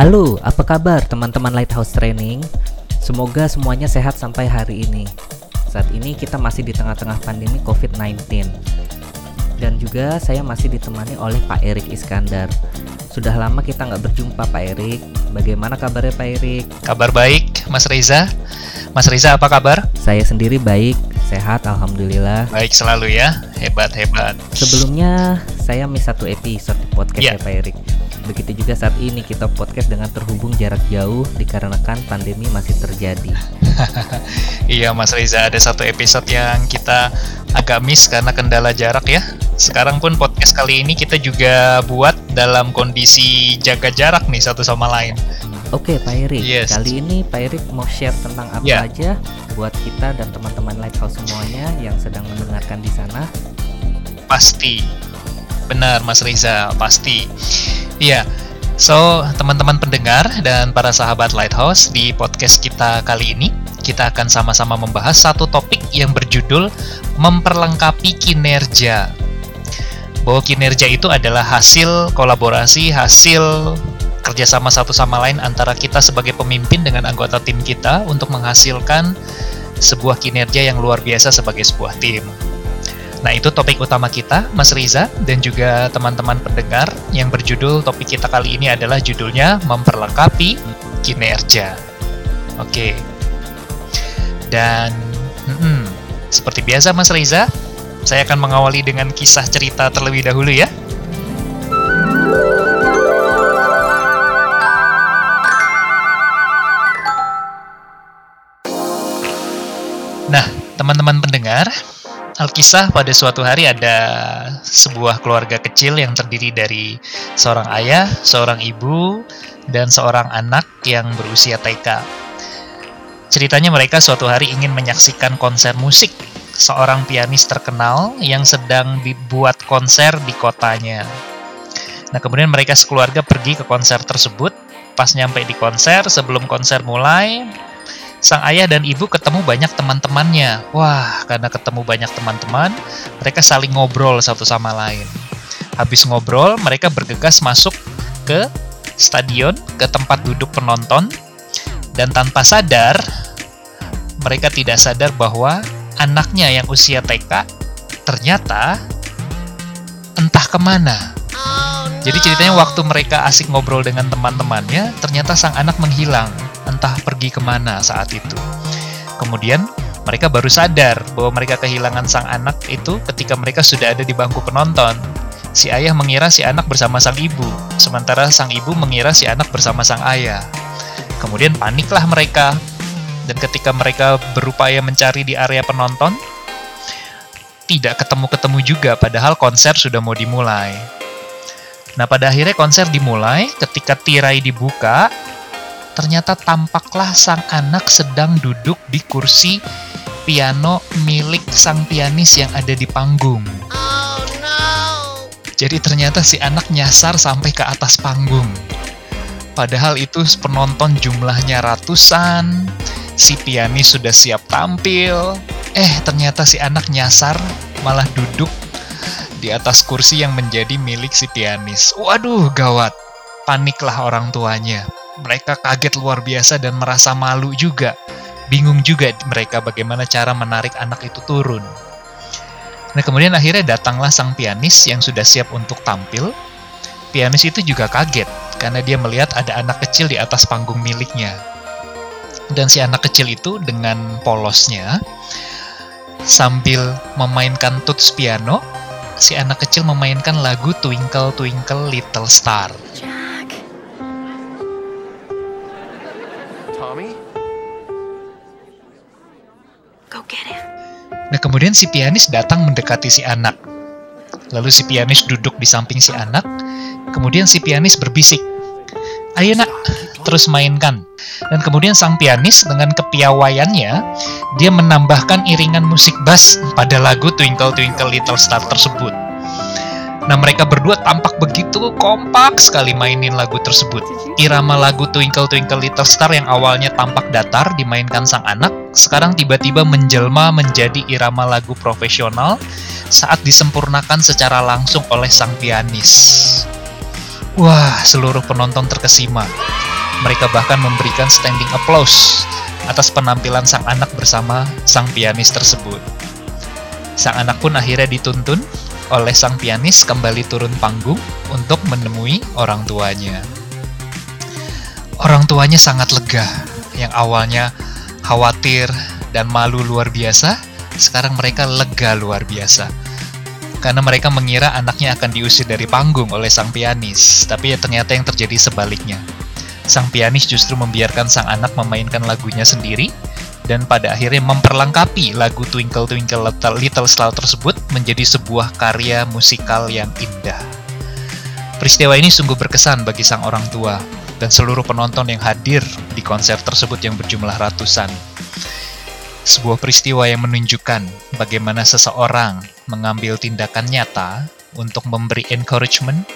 Halo, apa kabar teman-teman Lighthouse Training? Semoga semuanya sehat sampai hari ini. Saat ini kita masih di tengah-tengah pandemi COVID-19. Dan juga saya masih ditemani oleh Pak Erik Iskandar. Sudah lama kita nggak berjumpa Pak Erik. Bagaimana kabarnya Pak Erik? Kabar baik, Mas Reza. Mas Reza apa kabar? Saya sendiri baik, sehat Alhamdulillah. Baik selalu ya, hebat-hebat. Sebelumnya saya miss satu episode podcast Ya. ya Pak Erik. Begitu juga saat ini kita podcast dengan terhubung jarak jauh dikarenakan pandemi masih terjadi. Iya Mas Reza, ada satu episode yang kita agak miss karena kendala jarak ya. Sekarang pun podcast kali ini kita juga buat dalam kondisi jaga jarak nih satu sama lain. Oke Pak Erik, Yes. kali ini Pak Erik mau share tentang apa Ya. aja buat kita dan teman-teman Lighthouse semuanya yang sedang mendengarkan di sana. Pasti. Benar Mas Reza, pasti. Iya. So, teman-teman pendengar dan para sahabat Lighthouse di podcast kita kali ini, kita akan sama-sama membahas satu topik yang berjudul memperlengkapi kinerja. Bahwa kinerja itu adalah hasil kolaborasi, hasil kerjasama satu sama lain antara kita sebagai pemimpin dengan anggota tim kita untuk menghasilkan sebuah kinerja yang luar biasa sebagai sebuah tim. Nah, itu topik utama kita, Mas Riza, dan juga teman-teman pendengar yang berjudul topik kita kali ini adalah judulnya Memperlengkapi Kinerja. Oke. Dan, mm-mm, seperti biasa Mas Riza, saya akan mengawali dengan kisah cerita terlebih dahulu ya. Teman-teman pendengar, Alkisah pada suatu hari ada sebuah keluarga kecil yang terdiri dari seorang ayah, seorang ibu, dan seorang anak yang berusia TK. Ceritanya mereka suatu hari ingin menyaksikan konser musik seorang pianis terkenal yang sedang dibuat konser di kotanya. Nah, kemudian mereka sekeluarga pergi ke konser tersebut. Pas nyampe di konser, sebelum konser mulai, sang ayah dan ibu ketemu banyak teman-temannya. Wah, karena ketemu banyak teman-teman, mereka saling ngobrol satu sama lain. Habis ngobrol, mereka bergegas masuk ke stadion, ke tempat duduk penonton, dan tanpa sadar, mereka tidak sadar bahwa anaknya yang usia TK ternyata entah ke mana. Jadi ceritanya waktu mereka asik ngobrol dengan teman-temannya, ternyata sang anak menghilang, entah pergi ke mana saat itu. Kemudian mereka baru sadar bahwa mereka kehilangan sang anak itu ketika mereka sudah ada di bangku penonton. Si ayah mengira si anak bersama sang ibu, sementara sang ibu mengira si anak bersama sang ayah. Kemudian paniklah mereka, dan ketika mereka berupaya mencari di area penonton, tidak ketemu-ketemu juga, padahal konser sudah mau dimulai. Nah, pada akhirnya konser dimulai, ketika tirai dibuka, ternyata tampaklah sang anak sedang duduk di kursi piano milik sang pianis yang ada di panggung. Jadi ternyata si anak nyasar sampai ke atas panggung. Padahal itu penonton jumlahnya ratusan, si pianis sudah siap tampil. Eh, ternyata si anak nyasar malah duduk di atas kursi yang menjadi milik si pianis. Waduh, gawat. Paniklah orang tuanya. Mereka kaget luar biasa dan merasa malu juga. Bingung juga mereka bagaimana cara menarik anak itu turun. Nah, kemudian akhirnya datanglah sang pianis yang sudah siap untuk tampil. Pianis itu juga kaget karena dia melihat ada anak kecil di atas panggung miliknya. Dan si anak kecil itu dengan polosnya sambil memainkan tuts piano, si anak kecil memainkan lagu Twinkle Twinkle Little Star. Nah, kemudian si pianis datang mendekati si anak. Lalu si pianis duduk di samping si anak. Kemudian si pianis berbisik, "Ayo nak, terus mainkan." Dan kemudian sang pianis dengan kepiawaiannya, dia menambahkan iringan musik bass pada lagu Twinkle Twinkle Little Star tersebut. Nah, mereka berdua tampak begitu kompak sekali mainin lagu tersebut. Irama lagu Twinkle Twinkle Little Star yang awalnya tampak datar dimainkan sang anak, sekarang tiba-tiba menjelma menjadi irama lagu profesional saat disempurnakan secara langsung oleh sang pianis. Wah, seluruh penonton terkesima. Mereka bahkan memberikan standing applause atas penampilan sang anak bersama sang pianis tersebut. Sang anak pun akhirnya dituntun oleh sang pianis kembali turun panggung untuk menemui orang tuanya. Orang tuanya sangat lega, yang awalnya khawatir dan malu luar biasa, sekarang mereka lega luar biasa. Karena mereka mengira anaknya akan diusir dari panggung oleh sang pianis, tapi ya ternyata yang terjadi sebaliknya. Sang pianis justru membiarkan sang anak memainkan lagunya sendiri, dan pada akhirnya memperlengkapi lagu Twinkle Twinkle Little Star tersebut menjadi sebuah karya musikal yang indah. Peristiwa ini sungguh berkesan bagi sang orang tua dan seluruh penonton yang hadir di konser tersebut yang berjumlah ratusan. Sebuah peristiwa yang menunjukkan bagaimana seseorang mengambil tindakan nyata untuk memberi encouragement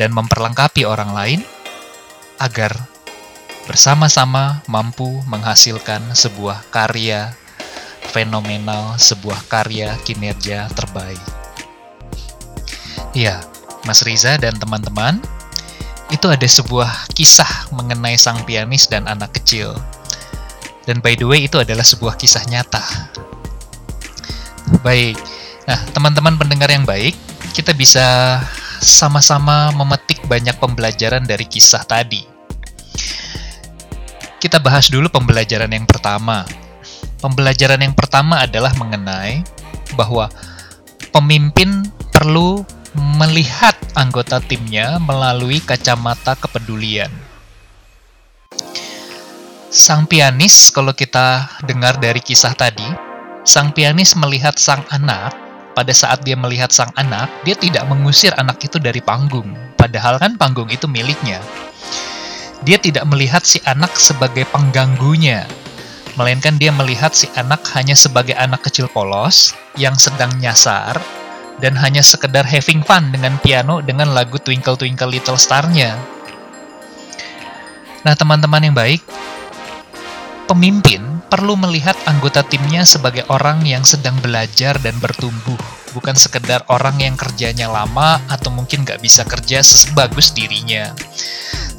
dan memperlengkapi orang lain agar bersama-sama mampu menghasilkan sebuah karya fenomenal, sebuah karya kinerja terbaik. Ya, Mas Riza dan teman-teman, itu ada sebuah kisah mengenai sang pianis dan anak kecil. Dan by the way, itu adalah sebuah kisah nyata. Baik, nah teman-teman pendengar yang baik, kita bisa sama-sama memetik banyak pembelajaran dari kisah tadi. Kita bahas dulu pembelajaran yang pertama. Pembelajaran yang pertama adalah mengenai bahwa pemimpin perlu melihat anggota timnya melalui kacamata kepedulian. Sang pianis, kalau kita dengar dari kisah tadi, sang pianis melihat sang anak. Pada saat dia melihat sang anak, dia tidak mengusir anak itu dari panggung, padahal kan panggung itu miliknya dia tidak melihat si anak sebagai pengganggunya, melainkan dia melihat si anak hanya sebagai anak kecil polos yang sedang nyasar dan hanya sekedar having fun dengan piano dengan lagu Twinkle Twinkle Little Star-nya. Nah, teman-teman yang baik, pemimpin perlu melihat anggota timnya sebagai orang yang sedang belajar dan bertumbuh, bukan sekedar orang yang kerjanya lama atau mungkin gak bisa kerja sebagus dirinya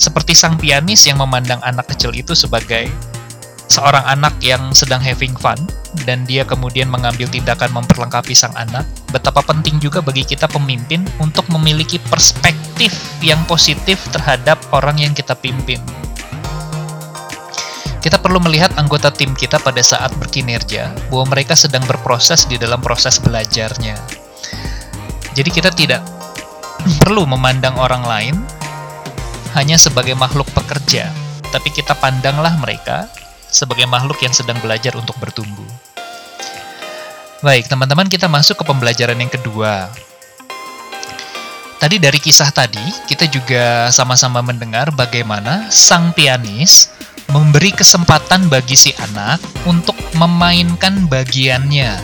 seperti sang pianis yang memandang anak kecil itu sebagai seorang anak yang sedang having fun dan dia kemudian mengambil tindakan memperlengkapi sang anak. Betapa penting juga bagi kita pemimpin untuk memiliki perspektif yang positif terhadap orang yang kita pimpin. Kita perlu melihat anggota tim kita pada saat berkinerja bahwa mereka sedang berproses di dalam proses belajarnya. Jadi kita tidak perlu memandang orang lain hanya sebagai makhluk pekerja, tapi kita pandanglah mereka sebagai makhluk yang sedang belajar untuk bertumbuh. Baik, teman-teman, kita masuk ke pembelajaran yang kedua. Tadi dari kisah tadi, kita juga sama-sama mendengar bagaimana sang pianis memberi kesempatan bagi si anak untuk memainkan bagiannya.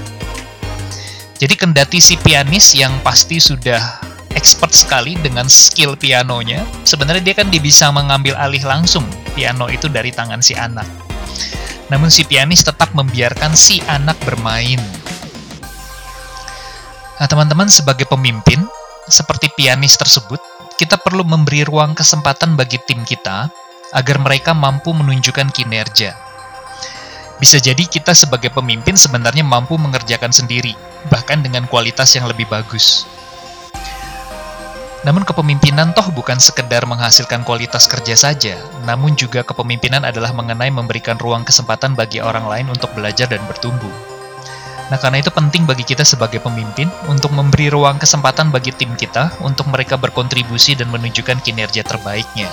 Jadi kendati si pianis yang pasti sudah expert sekali dengan skill pianonya, sebenarnya dia kan bisa mengambil alih langsung piano itu dari tangan si anak. Namun si pianis tetap membiarkan si anak bermain. Nah, teman-teman sebagai pemimpin, seperti pianis tersebut, kita perlu memberi ruang kesempatan bagi tim kita agar mereka mampu menunjukkan kinerja. Bisa jadi kita sebagai pemimpin sebenarnya mampu mengerjakan sendiri, bahkan dengan kualitas yang lebih bagus. Namun kepemimpinan toh bukan sekedar menghasilkan kualitas kerja saja, namun juga kepemimpinan adalah mengenai memberikan ruang kesempatan bagi orang lain untuk belajar dan bertumbuh. Nah, karena itu penting bagi kita sebagai pemimpin untuk memberi ruang kesempatan bagi tim kita untuk mereka berkontribusi dan menunjukkan kinerja terbaiknya.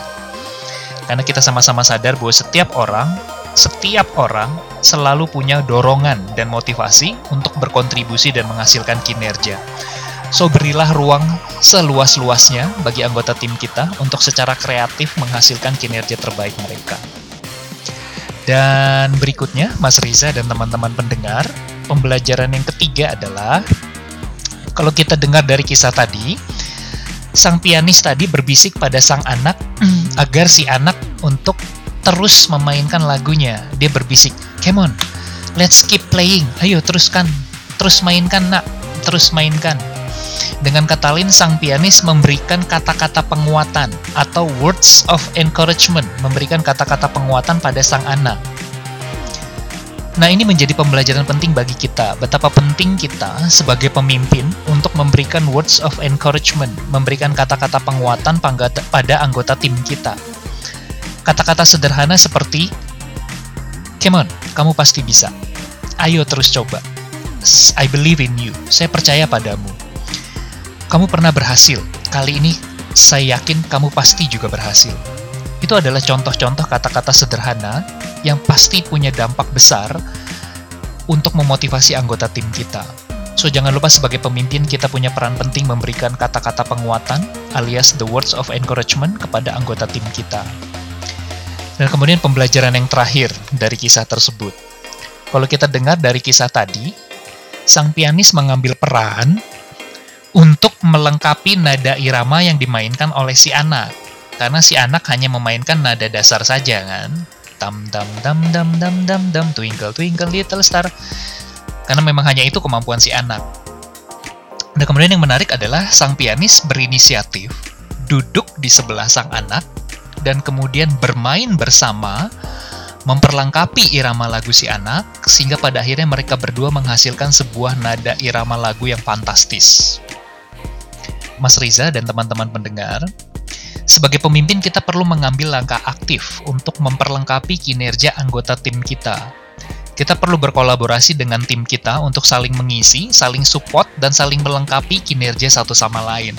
Karena kita sama-sama sadar bahwa setiap orang, setiap orang selalu punya dorongan dan motivasi untuk berkontribusi dan menghasilkan kinerja. So berilah ruang seluas-luasnya bagi anggota tim kita untuk secara kreatif menghasilkan kinerja terbaik mereka. Dan berikutnya, Mas Riza dan teman-teman pendengar, pembelajaran yang ketiga adalah kalau kita dengar dari kisah tadi, sang pianis tadi berbisik pada sang anak agar si anak untuk terus memainkan lagunya. Dia berbisik, "Come on, let's keep playing. Ayo teruskan, terus mainkan nak, terus mainkan." Dengan kata lain, sang pianis memberikan kata-kata penguatan atau words of encouragement, memberikan kata-kata penguatan pada sang anak. Nah, ini menjadi pembelajaran penting bagi kita. Betapa penting kita sebagai pemimpin untuk memberikan words of encouragement, memberikan kata-kata penguatan pada anggota tim kita. Kata-kata sederhana seperti, "Come on, kamu pasti bisa. Ayo terus coba. I believe in you. Saya percaya padamu. Kamu pernah berhasil. Kali ini saya yakin kamu pasti juga berhasil." Itu adalah contoh-contoh kata-kata sederhana yang pasti punya dampak besar untuk memotivasi anggota tim kita. So, jangan lupa sebagai pemimpin kita punya peran penting memberikan kata-kata penguatan alias the words of encouragement kepada anggota tim kita. Dan kemudian pembelajaran yang terakhir dari kisah tersebut. Kalau kita dengar dari kisah tadi, sang pianis mengambil peran untuk melengkapi nada irama yang dimainkan oleh si anak. Karena si anak hanya memainkan nada dasar saja kan? Tam dam dam dam dam dam dam. Twinkle twinkle little star. Karena memang hanya itu kemampuan si anak. Dan kemudian yang menarik adalah sang pianis berinisiatif duduk di sebelah sang anak dan kemudian bermain bersama memperlengkapi irama lagu si anak sehingga pada akhirnya mereka berdua menghasilkan sebuah nada irama lagu yang fantastis. Mas Riza dan teman-teman pendengar, sebagai pemimpin kita perlu mengambil langkah aktif untuk memperlengkapi kinerja anggota tim kita. Kita perlu berkolaborasi dengan tim kita untuk saling mengisi, saling support, dan saling melengkapi kinerja satu sama lain.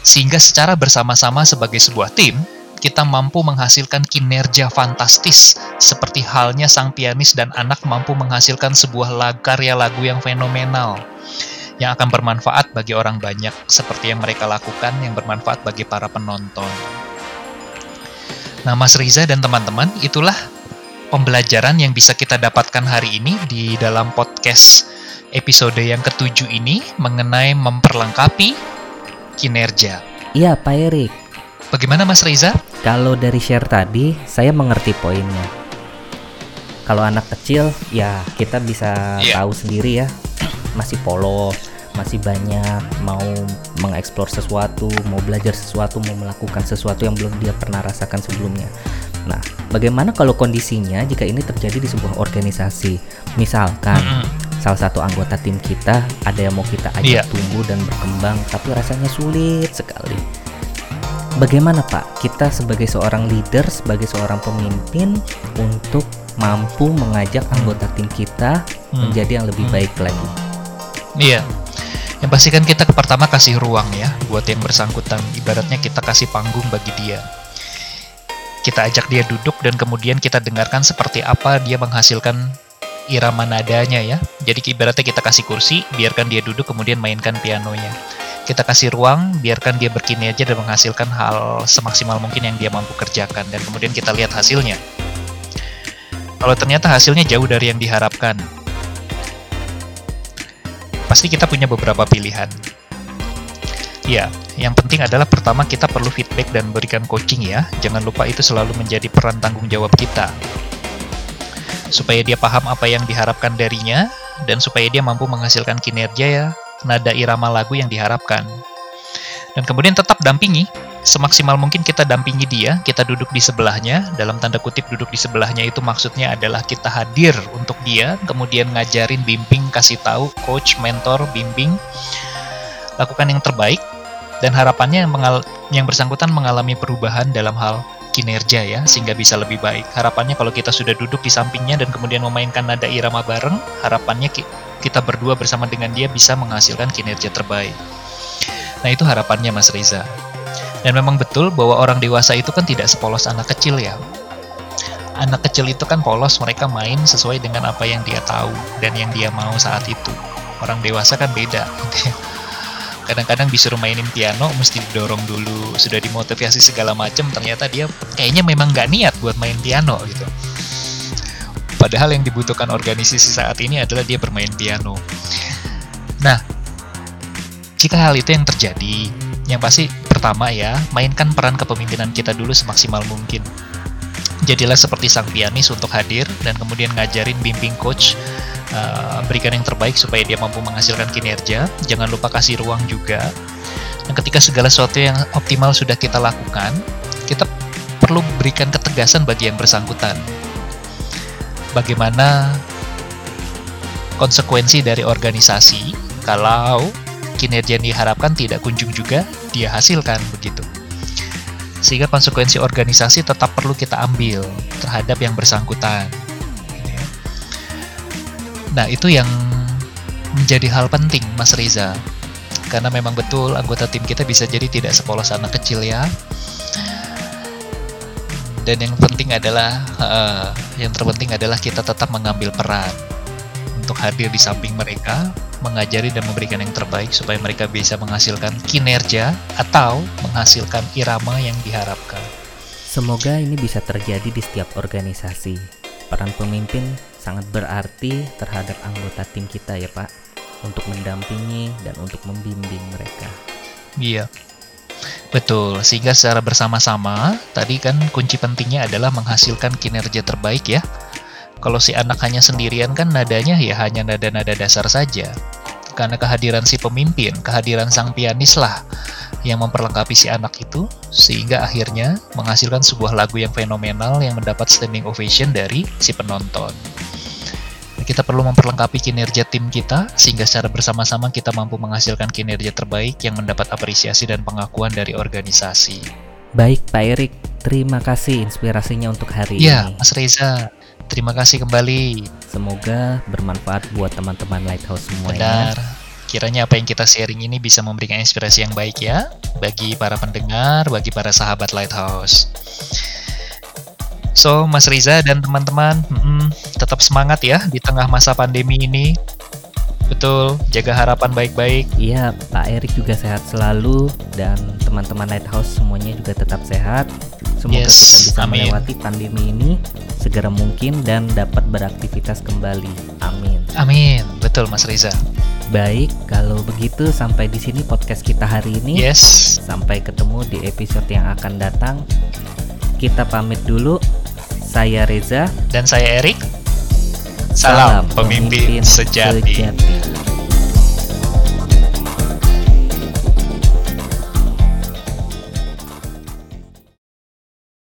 Sehingga secara bersama-sama sebagai sebuah tim, kita mampu menghasilkan kinerja fantastis, seperti halnya sang pianis dan anak mampu menghasilkan sebuah karya lagu yang fenomenal yang akan bermanfaat bagi orang banyak seperti yang mereka lakukan yang bermanfaat bagi para penonton. Nah, Mas Riza dan teman-teman, itulah pembelajaran yang bisa kita dapatkan hari ini di dalam podcast episode yang ketujuh ini mengenai memperlengkapi kinerja. Iya, Pak Erik. Bagaimana Mas Riza? Kalau dari share tadi, saya mengerti poinnya. Kalau anak kecil, ya kita bisa yeah. tahu sendiri ya, masih polos, masih banyak mau mengeksplor sesuatu, mau belajar sesuatu, mau melakukan sesuatu yang belum dia pernah rasakan sebelumnya. Nah, bagaimana kalau kondisinya jika ini terjadi di sebuah organisasi? Misalkan mm -hmm. salah satu anggota tim kita ada yang mau kita ajak yeah. tumbuh dan berkembang, tapi rasanya sulit sekali. Bagaimana Pak, kita sebagai seorang leader, sebagai seorang pemimpin untuk mampu mengajak anggota tim kita hmm. menjadi yang lebih hmm. baik lagi? Iya, yang pasti kan kita pertama kasih ruang ya buat yang bersangkutan. Ibaratnya kita kasih panggung bagi dia. Kita ajak dia duduk dan kemudian kita dengarkan seperti apa dia menghasilkan irama nadanya ya. Jadi ibaratnya kita kasih kursi, biarkan dia duduk kemudian mainkan pianonya. Kita kasih ruang, biarkan dia berkinerja dan menghasilkan hal semaksimal mungkin yang dia mampu kerjakan dan kemudian kita lihat hasilnya. Kalau ternyata hasilnya jauh dari yang diharapkan, pasti kita punya beberapa pilihan. Ya, yang penting adalah pertama kita perlu feedback dan berikan coaching ya. Jangan lupa itu selalu menjadi peran tanggung jawab kita. Supaya dia paham apa yang diharapkan darinya, dan supaya dia mampu menghasilkan kinerja ya, nada irama lagu yang diharapkan. Dan kemudian tetap dampingi, semaksimal mungkin kita dampingi dia, kita duduk di sebelahnya, dalam tanda kutip duduk di sebelahnya itu maksudnya adalah kita hadir untuk dia, kemudian ngajarin, bimbing, kasih tahu, coach, mentor, bimbing, lakukan yang terbaik, dan harapannya yang, yang bersangkutan mengalami perubahan dalam hal kinerja ya, sehingga bisa lebih baik. Harapannya kalau kita sudah duduk di sampingnya dan kemudian memainkan nada irama bareng, harapannya kita berdua bersama dengan dia bisa menghasilkan kinerja terbaik. Nah itu harapannya Mas Reza. Dan memang betul bahwa orang dewasa itu kan tidak sepolos anak kecil ya. Anak kecil itu kan polos, mereka main sesuai dengan apa yang dia tahu dan yang dia mau saat itu. Orang dewasa kan beda. Kadang-kadang disuruh mainin piano, mesti didorong dulu, sudah dimotivasi segala macam, ternyata dia kayaknya memang nggak niat buat main piano gitu. Padahal yang dibutuhkan organisasi saat ini adalah dia bermain piano. Nah, jika hal itu yang terjadi, yang pasti pertama ya, mainkan peran kepemimpinan kita dulu semaksimal mungkin. Jadilah seperti sang pianis untuk hadir dan kemudian ngajarin bimbing coach Uh, berikan yang terbaik supaya dia mampu menghasilkan kinerja. Jangan lupa kasih ruang juga. Dan ketika segala sesuatu yang optimal sudah kita lakukan, kita perlu berikan ketegasan bagi yang bersangkutan. Bagaimana konsekuensi dari organisasi kalau kinerja yang diharapkan tidak kunjung juga dia hasilkan begitu. Sehingga konsekuensi organisasi tetap perlu kita ambil terhadap yang bersangkutan. Nah, itu yang menjadi hal penting, Mas Riza. Karena memang betul anggota tim kita bisa jadi tidak sepolos anak kecil ya. Dan yang penting adalah, uh, yang terpenting adalah kita tetap mengambil peran untuk hadir di samping mereka, mengajari dan memberikan yang terbaik supaya mereka bisa menghasilkan kinerja atau menghasilkan irama yang diharapkan. Semoga ini bisa terjadi di setiap organisasi. Peran pemimpin sangat berarti terhadap anggota tim kita ya Pak untuk mendampingi dan untuk membimbing mereka. Iya. Betul, sehingga secara bersama-sama tadi kan kunci pentingnya adalah menghasilkan kinerja terbaik ya. Kalau si anak hanya sendirian kan nadanya ya hanya nada-nada dasar saja. Karena kehadiran si pemimpin, kehadiran sang pianis lah yang memperlengkapi si anak itu sehingga akhirnya menghasilkan sebuah lagu yang fenomenal yang mendapat standing ovation dari si penonton. Kita perlu memperlengkapi kinerja tim kita sehingga secara bersama-sama kita mampu menghasilkan kinerja terbaik yang mendapat apresiasi dan pengakuan dari organisasi. Baik Pak Erik, terima kasih inspirasinya untuk hari ya, ini. Ya, Mas Reza, terima kasih kembali. Semoga bermanfaat buat teman-teman Lighthouse semuanya. Benar. Kiranya apa yang kita sharing ini bisa memberikan inspirasi yang baik ya bagi para pendengar, bagi para sahabat Lighthouse. So, Mas Riza dan teman-teman, mm, tetap semangat ya di tengah masa pandemi ini. Betul, jaga harapan baik-baik. Iya, Pak Erik juga sehat selalu dan teman-teman Lighthouse semuanya juga tetap sehat. Semoga yes, kita bisa amin. melewati pandemi ini segera mungkin dan dapat beraktivitas kembali. Amin. Amin, betul Mas Riza. Baik, kalau begitu sampai di sini podcast kita hari ini. Yes. Sampai ketemu di episode yang akan datang. Kita pamit dulu. Saya Reza dan saya Erik. Salam, Salam pemimpin, pemimpin sejati. sejati.